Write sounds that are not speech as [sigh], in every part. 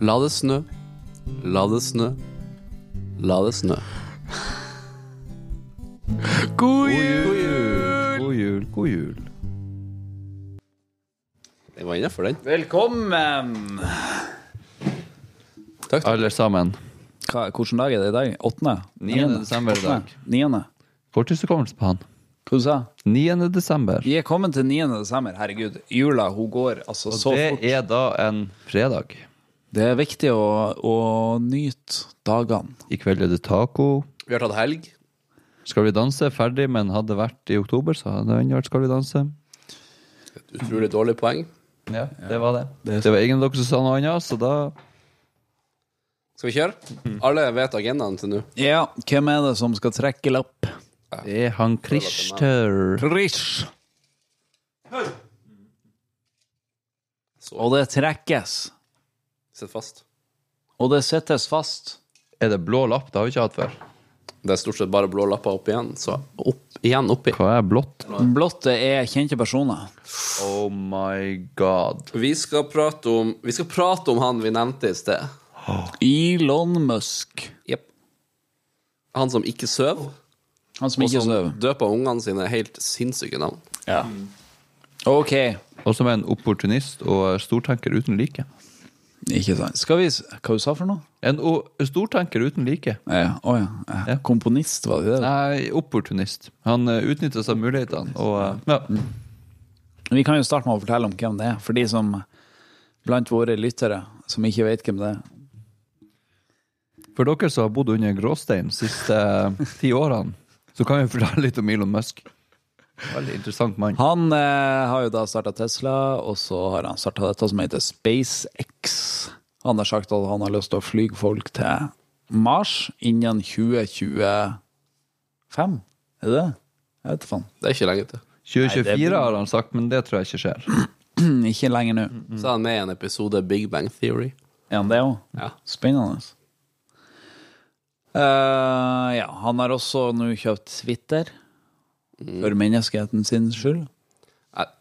La det snø. La det snø. La det snø. God God jul! God jul, god jul. Jeg var innafor, den. Velkommen! Takk. Alle sammen. Hva, hvilken dag er det i dag? Åttende? 9. desember i dag. Niende? Korttidshukommelse på han. Hva du sa 9. desember. Vi er kommet til 9. desember. Herregud, jula hun går altså så det fort. er da en fredag. Det er viktig å, å nyte dagene. I kveld er det taco. Vi har tatt helg. Skal vi danse? Ferdig, men hadde det vært i oktober, så hadde den vært Skal vi danse. Et Utrolig dårlig poeng. Ja, det var det. Det var ingen av dere som sa noe annet, så da Skal vi kjøre? Alle vet agendaen til nå. Ja, hvem er det som skal trekke lapp? Det er han Christer. Krish. Så Og det trekkes. Sitt fast. Og det settes fast. Er det blå lapp? Det har vi ikke hatt før. Det er stort sett bare blå lapper opp igjen, så opp igjen oppi. Hva er blått? Blått er kjente personer. Oh my god. Vi skal prate om Vi skal prate om han vi nevnte i sted. Elon Musk. Jepp. Han som ikke søv, Han som og ikke som sover. døper ungene sine helt sinnssyke navn. Ja. OK. Og som er en opportunist og stortenker uten like. Ikke sant. Skal vi Hva du sa for noe? En o stortenker uten like. Ja, å ja. ja. Ja. Komponist, var det det? Nei, opportunist. Han uh, utnytter seg av mulighetene. Og uh, ja. Vi kan jo starte med å fortelle om hvem det er, for de som blant våre lyttere som ikke vet hvem det er. For dere som har bodd under gråstein de siste eh, ti årene, så kan vi fortelle litt om Elon Musk. Veldig interessant mann. Han eh, har jo da starta Tesla, og så har han starta dette som heter SpaceX. Han har sagt at han har lyst til å fly folk til Mars innen 2025. Er det det? Jeg vet faen. Det er ikke lenge til. 2024 Nei, det- har han sagt, men det tror jeg ikke skjer. [clears throat] Ikke lenger nå. Så er han med i en episode Big Bang Theory. Er han det òg? Ja. Spennende. Uh, ja, han har også nå kjøpt Twitter. For menneskeheten sin skyld.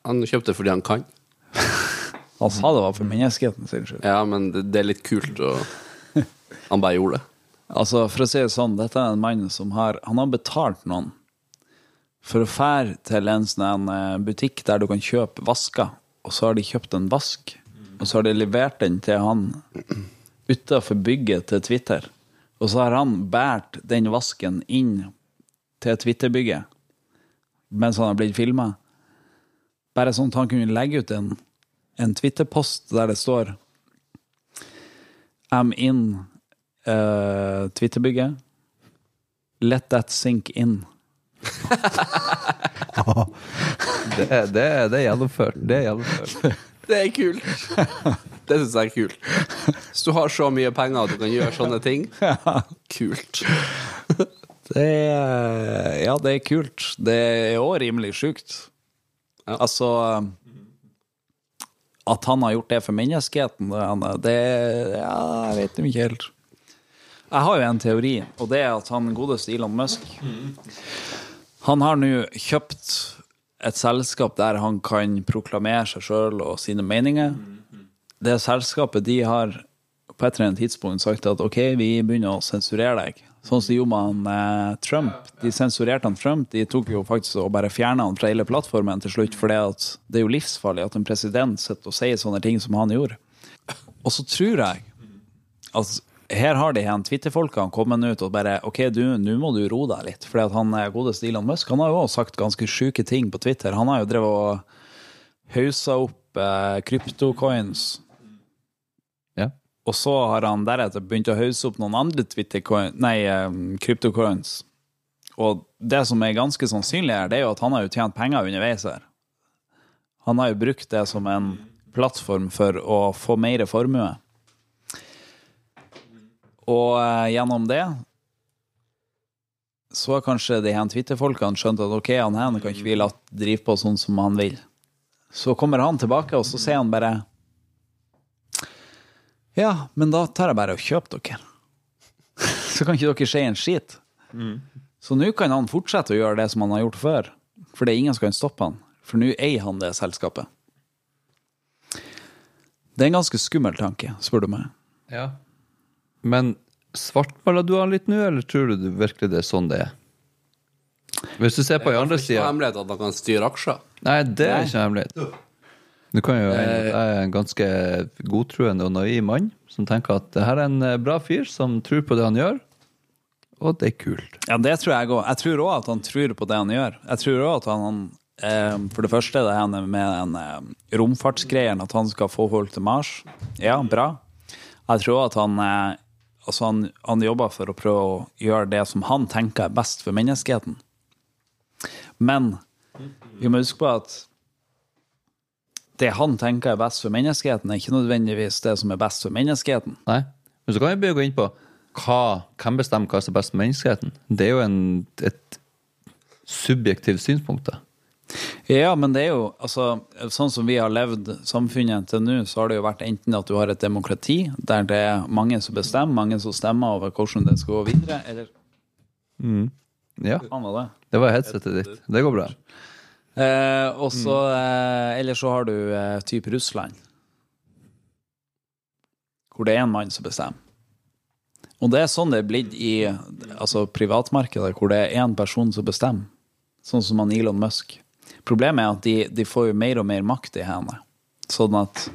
Han kjøpte fordi han kan. [laughs] Han sa det var for menneskeheten sin skyld. Ja, men det, det er litt kult, og han bare gjorde det. Altså, for å si det sånn, dette er en mann som har Han har betalt noen for å fære til en sånn eh, butikk der du kan kjøpe vasker, og så har de kjøpt en vask, og så har de levert den til han utafor bygget til Twitter. Og så har han båret den vasken inn til Twitter-bygget mens han har blitt filma. Bare sånn at han kunne legge ut en, en Twitter-post der det står I'm in uh, Twitter-bygget. Let that sink in. [laughs] Det, det, det er gjennomført. Det er gjennomført. Det er kult. Det syns jeg er kult. Hvis du har så mye penger at du kan gjøre sånne ting, [laughs] kult. Det er, ja, det er kult. Det er òg rimelig sjukt. Ja. Altså At han har gjort det for menneskeheten, det, Ja, jeg vet ikke helt. Jeg har jo en teori, og det er at han godeste Elon Musk Han har nå kjøpt et selskap der han kan proklamere seg sjøl og sine meninger. Det selskapet de har på et eller annet tidspunkt sagt at ok, vi begynner å sensurere deg. Sånn som de gjorde med han eh, Trump. De sensurerte han Trump. De tok jo faktisk og bare fjerna han fra hele plattformen til slutt, for det er jo livsfarlig at en president sitter og sier sånne ting som han gjorde. Og så tror jeg at her har de en Twitter-folkene kommet ut og bare OK, du, nå må du roe deg litt. For han er godeste Elon Musk han har jo også sagt ganske sjuke ting på Twitter. Han har jo drevet og haussa opp eh, kryptocoins. Og så har han deretter begynt å hause opp noen andre nei, kryptocoins. Og det som er ganske sannsynlig her, det er jo at han har jo tjent penger underveis her. Han har jo brukt det som en plattform for å få mer formue. Og eh, gjennom det så har kanskje de her Twitter-folkene skjønt at ok, han her kan ikke vi la drive på sånn som han vil. Så kommer han tilbake, og så sier han bare Ja, men da tar jeg bare og kjøper dere. [laughs] så kan ikke dere si en skit. Så nå kan han fortsette å gjøre det som han har gjort før. For det er ingen som kan stoppe han. For nå eier han det selskapet. Det er en ganske skummel tanke, spør du meg. Ja. Men svartmaler du han litt nå, eller tror du virkelig det er sånn det er? Hvis du ser på den andre sida Det er Ikke noe hemmelighet at han kan styre aksjer. Nei, det er ikke hemmelighet. Du kan jo Jeg er en ganske godtruende og naiv mann som tenker at det her er en eh, bra fyr som tror på det han gjør, og det er kult. Ja, det tror jeg òg. Jeg tror òg at han tror på det han gjør. Jeg tror også at han eh, For det første det her med den eh, romfartsgreien, at han skal få folk til Mars. Ja, bra. Jeg tror at han eh, Altså, han, han jobber for å prøve å gjøre det som han tenker er best for menneskeheten. Men vi må huske på at det han tenker er best for menneskeheten, er ikke nødvendigvis det som er best for menneskeheten. Nei. Men så kan vi begynne å gå inn på hva, hvem bestemmer hva som er best for menneskeheten. Det er jo en, et subjektivt synspunkt. da. Ja, men det er jo altså, Sånn som vi har levd samfunnet til nå, så har det jo vært enten at du har et demokrati der det er mange som bestemmer, mange som stemmer over hvordan det skal gå videre, eller Ja, var det? det var headsetet ditt. Det går bra. Eh, og så eh, Eller så har du eh, type Russland. Hvor det er en mann som bestemmer. Og det er sånn det er blitt i altså, privatmarkedet, hvor det er én person som bestemmer. Sånn som han Elon Musk. Problemet er at de, de får jo mer og mer makt i hendene. Sånn at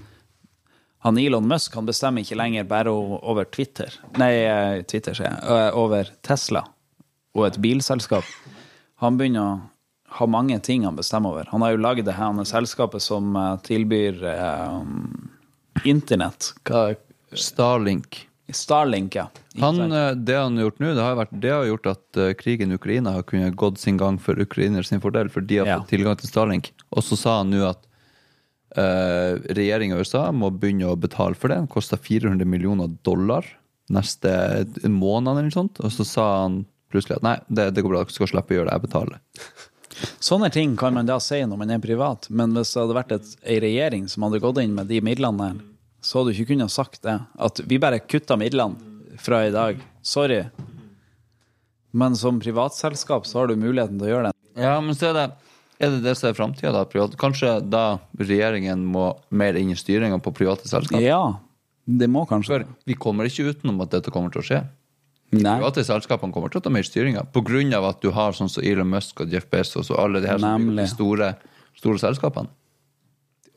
han Elon Musk han bestemmer ikke lenger bare over Twitter. Nei, eh, Twitter, sier jeg. eh, Over Tesla og et bilselskap. Han begynner å ha mange ting han bestemmer over. Han har jo laget det her selskapet som eh, tilbyr eh, internett. Hva, Starlink. Starlink, ja. Han, eh, det han har gjort nå, det har, vært, det har gjort at eh, krigen i Ukraina har kunnet gått sin gang for ukrainers sin fordel, for de har Ja. fått tilgang til Starlink. Og så sa han nå at uh, regjeringa i USA må begynne å betale for det. Det koster 400 millioner dollar neste måned eller noe sånt. Og så sa han plutselig at nei, det, det går bra, dere skal slippe å gjøre det, jeg betaler. Sånne ting kan man da si når man er privat, men hvis det hadde vært et, ei regjering som hadde gått inn med de midlene der, så hadde du ikke kunnet sagt det. At vi bare kutta midlene fra i dag. Sorry. Men som privatselskap så har du muligheten til å gjøre det. Ja, men så er det er det det som er framtida, da? Kanskje da regjeringen må mer inn i styringa på private selskap? Ja, det må kanskje For vi kommer ikke utenom at dette kommer til å skje. Nei. private selskapene kommer til å ta mer styringa pga. at du har sånn som Elon Musk og Jeff Bezos og alle de her de store, store selskapene.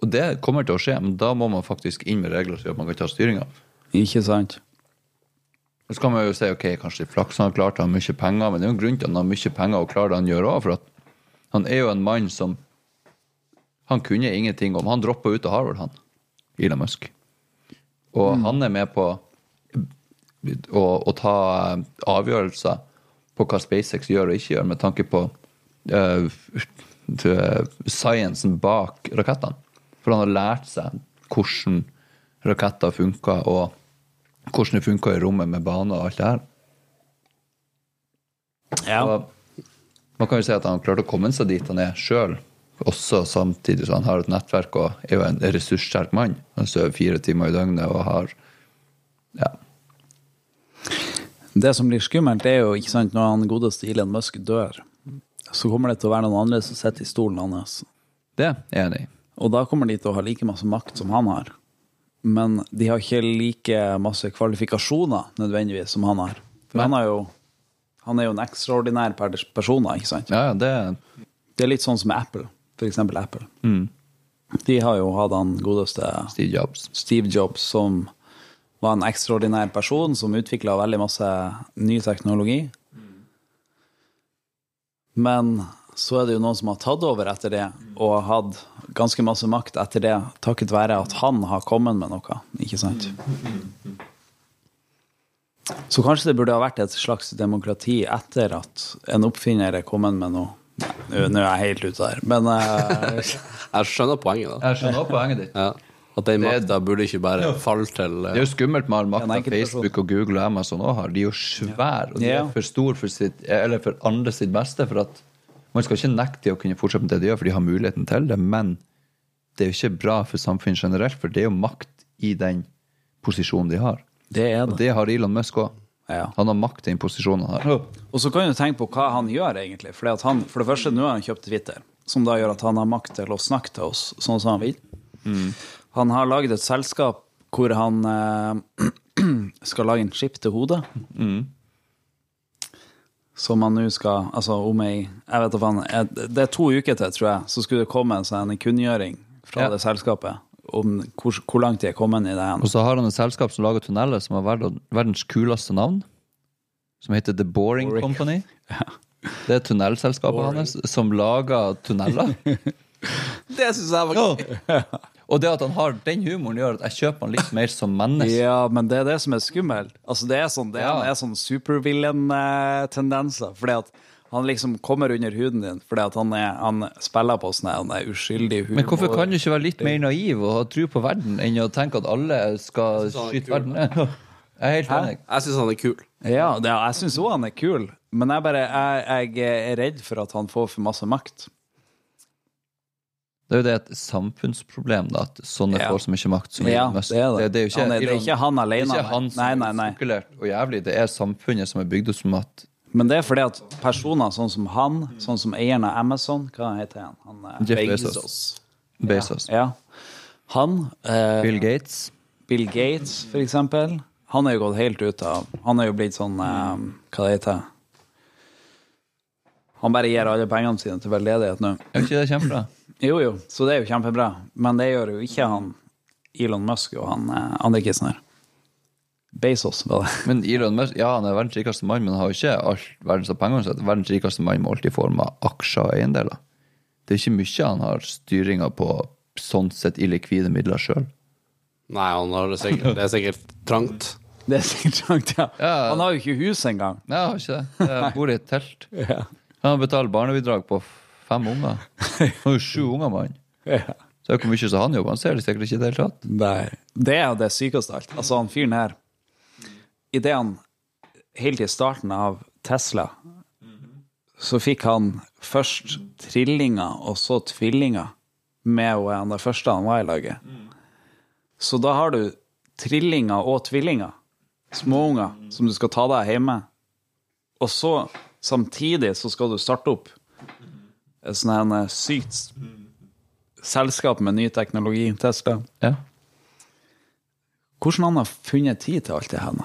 Og det kommer til å skje, men da må man faktisk inn med regler så man kan ta styringa. Ikke sant? Så kan man jo si ok, kanskje flaks han har klart å ha mye penger, men det er jo en grunn til at han har mye penger og klarer det han gjør òg. For at han er jo en mann som Han kunne ingenting om Han droppa ut av Harvard, han. Elon Musk. Og han er med på å, å ta eh, avgjørelser på hva SpaceX gjør og ikke gjør, med tanke på uh, sciencen bak rakettene. For han har lært seg hvordan raketter funker, og hvordan det funker i rommet med bane og alt det her. Ja. Og man kan jo si at han klarte å komme seg dit han er sjøl, også samtidig som han har et nettverk og er jo en ressurssterk mann. Han sover fire timer i døgnet og har Ja. Det som blir skummelt, er jo ikke sant, når han godeste Elon Musk dør, så kommer det til å være noen andre som sitter i stolen hans. Det er jeg enig i. Og da kommer de til å ha like masse makt som han har. Men de har ikke like masse kvalifikasjoner nødvendigvis som han har. For han, jo, han er jo en ekstraordinær person, ikke sant? Ja, ja, det Det er litt sånn som Apple, for eksempel Apple. Mm. De har jo hatt han godeste Steve Jobs. Steve Jobs, som var en ekstraordinær person som utvikla veldig masse ny teknologi. Men så er det jo noen som har tatt over etter det, og har hatt ganske masse makt etter det, takket være at han har kommet med noe, ikke sant? Så kanskje det burde ha vært et slags demokrati etter at en oppfinner er kommet med noe nå er jeg helt ute der, men uh... [laughs] Jeg skjønner poenget, da. Jeg skjønner poenget ditt. Ja. At den Det- makta burde ikke bare falle til Det eh, er jo skummelt med all makta. Facebook og Google og Amazon også har. De er jo svære, og de er for store for, sitt, eller for andre sitt beste. For at man skal ikke nekte de å kunne fortsette med det de gjør, for de har muligheten til det. Men det er jo ikke bra for samfunnet generelt, for det er jo makt i den posisjonen de har. det er det. Og det. det har Elon Musk òg. Ja. Han har makt i den posisjonen han har. Og så kan du tenke på hva han gjør, egentlig. Fordi at han, for det første, nå har han kjøpt Twitter, som da gjør at han har makt til å snakke til oss sånn som han vil. Han har laget et selskap hvor han eh, [clears throat] skal lage en chip til hodet. Som han nå skal Altså om ei Jeg vet da Det er to uker til, tror jeg, så skulle det komme en sånn kunngjøring fra Ja. det selskapet om hvor, hvor langt de er kommet i det. Og så har han et selskap som lager tunneler som har verdens kuleste navn. Som heter The Boring, Boring. Company. [laughs] Det er tunnelselskapet hans som lager tunneler. [laughs] Det syns jeg var gøy. [laughs] Og det at han har den humoren, gjør at jeg kjøper han litt mer som menneske. Ja, men det er det som er skummelt. Altså, det er sånn, det er, Ja. er sånn supervillain-tendenser. Fordi at han liksom kommer under huden din fordi at han, er, han spiller på sånn han er uskyldig humor. Men hvorfor kan du ikke være litt mer naiv og ha tro på verden enn å tenke at alle skal skyte verden ned? [laughs] Jeg er helt enig. Jeg syns han er kul. Ja, det, jeg syns òg han er kul, men jeg, bare, jeg, jeg er redd for at han får for masse makt. Det er jo det et samfunnsproblem, da, at sånne Ja. får så mye makt som Ja, det er det. Det, er jo ikke, Han er- det er ikke han alene, Det er ikke han som Nei, nei, er nei. sirkulert og jævlig, det er samfunnet som er bygd opp som at Men det er fordi at personer sånn som han, sånn som eieren av Amazon Hva heter han? han eh, Jeff Bezos. Bezos. Bezos. Ja. Han eh, Bill Gates. Bill Gates, for eksempel. Han er jo gått helt ut av Han er jo blitt sånn eh, Hva det heter Han bare gir alle pengene sine til veldedighet nå. Er ikke det kjempebra? Jo, jo, så det er jo kjempebra. Men det gjør jo ikke han Elon Musk og han eh, andre kisen her. Bezos, var det. Men Elon Musk, ja, han er verdens rikeste mann, men han har jo ikke alt verdens av penger. Så verdens rikeste mann må alltid i form av aksjer og eiendeler. Det er ikke mye han har styringa på sånn sett illikvide midler sjøl. Nei, han har det sikkert, det er sikkert trangt. [laughs] Det er sikkert trangt, ja. Ja. Han har jo ikke hus engang. Nei, han har ikke det. Jeg bor i et telt. [laughs] Ja. Han betaler barnebidrag på fem unger. [laughs] Han har jo sju unger, mann. Ja. Så hvor mye som han jobber, han ser det sikkert ikke i det hele tatt. Nei. Det er jo det sykeste alt. Altså, han fyren her Idet han helt i starten av Tesla så fikk han først trillinger og så tvillinger med er han det første han var i laget. Så da har du trillinger og tvillinger, småunger, som du skal ta deg hjemme. Og så samtidig så skal du starte opp et sånt her eh, sykt selskap med ny teknologi, Tesla. Ja. Hvordan han har funnet tid til alt det her?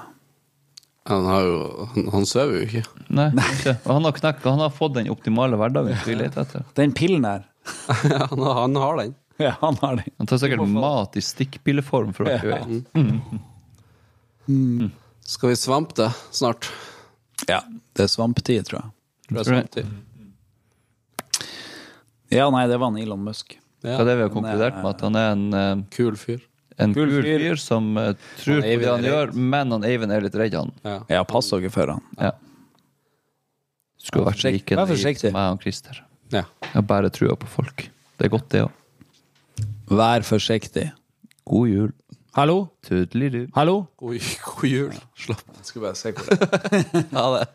Han, har jo, han, han sover jo ikke. Nei, ikke. Og han har knekt, han har fått den optimale hverdagen vi leter etter. Den pillen der. [laughs] han, har- han har den. Ja, han har den. Han tar sikkert mat i stikkpilleform, for alt vi vet. Skal vi svampe det snart? Ja, det er svamptid, tror jeg. Tror jeg Tror svampetid. Ja, nei, det var en Elon Musk. Ja. Er det vi har konkludert med? At han er en, eh, Kul fyr. en Kul kul fyr. fyr som eh, tror på Eivind det han gjør, redd. men han Eivind er litt redd, han. Ja. Ja, pass dere for han. Ja. Skulle vært forsiktig. like Vær forsiktig. som meg og Christer. ja. Jeg har bare trua på folk. Det er godt, det òg. Vær forsiktig. God jul. Hallo? Tudelidu. Hallo? God, god jul. Slapp. Jeg Skal bare se hvor det er. [laughs] Ha det.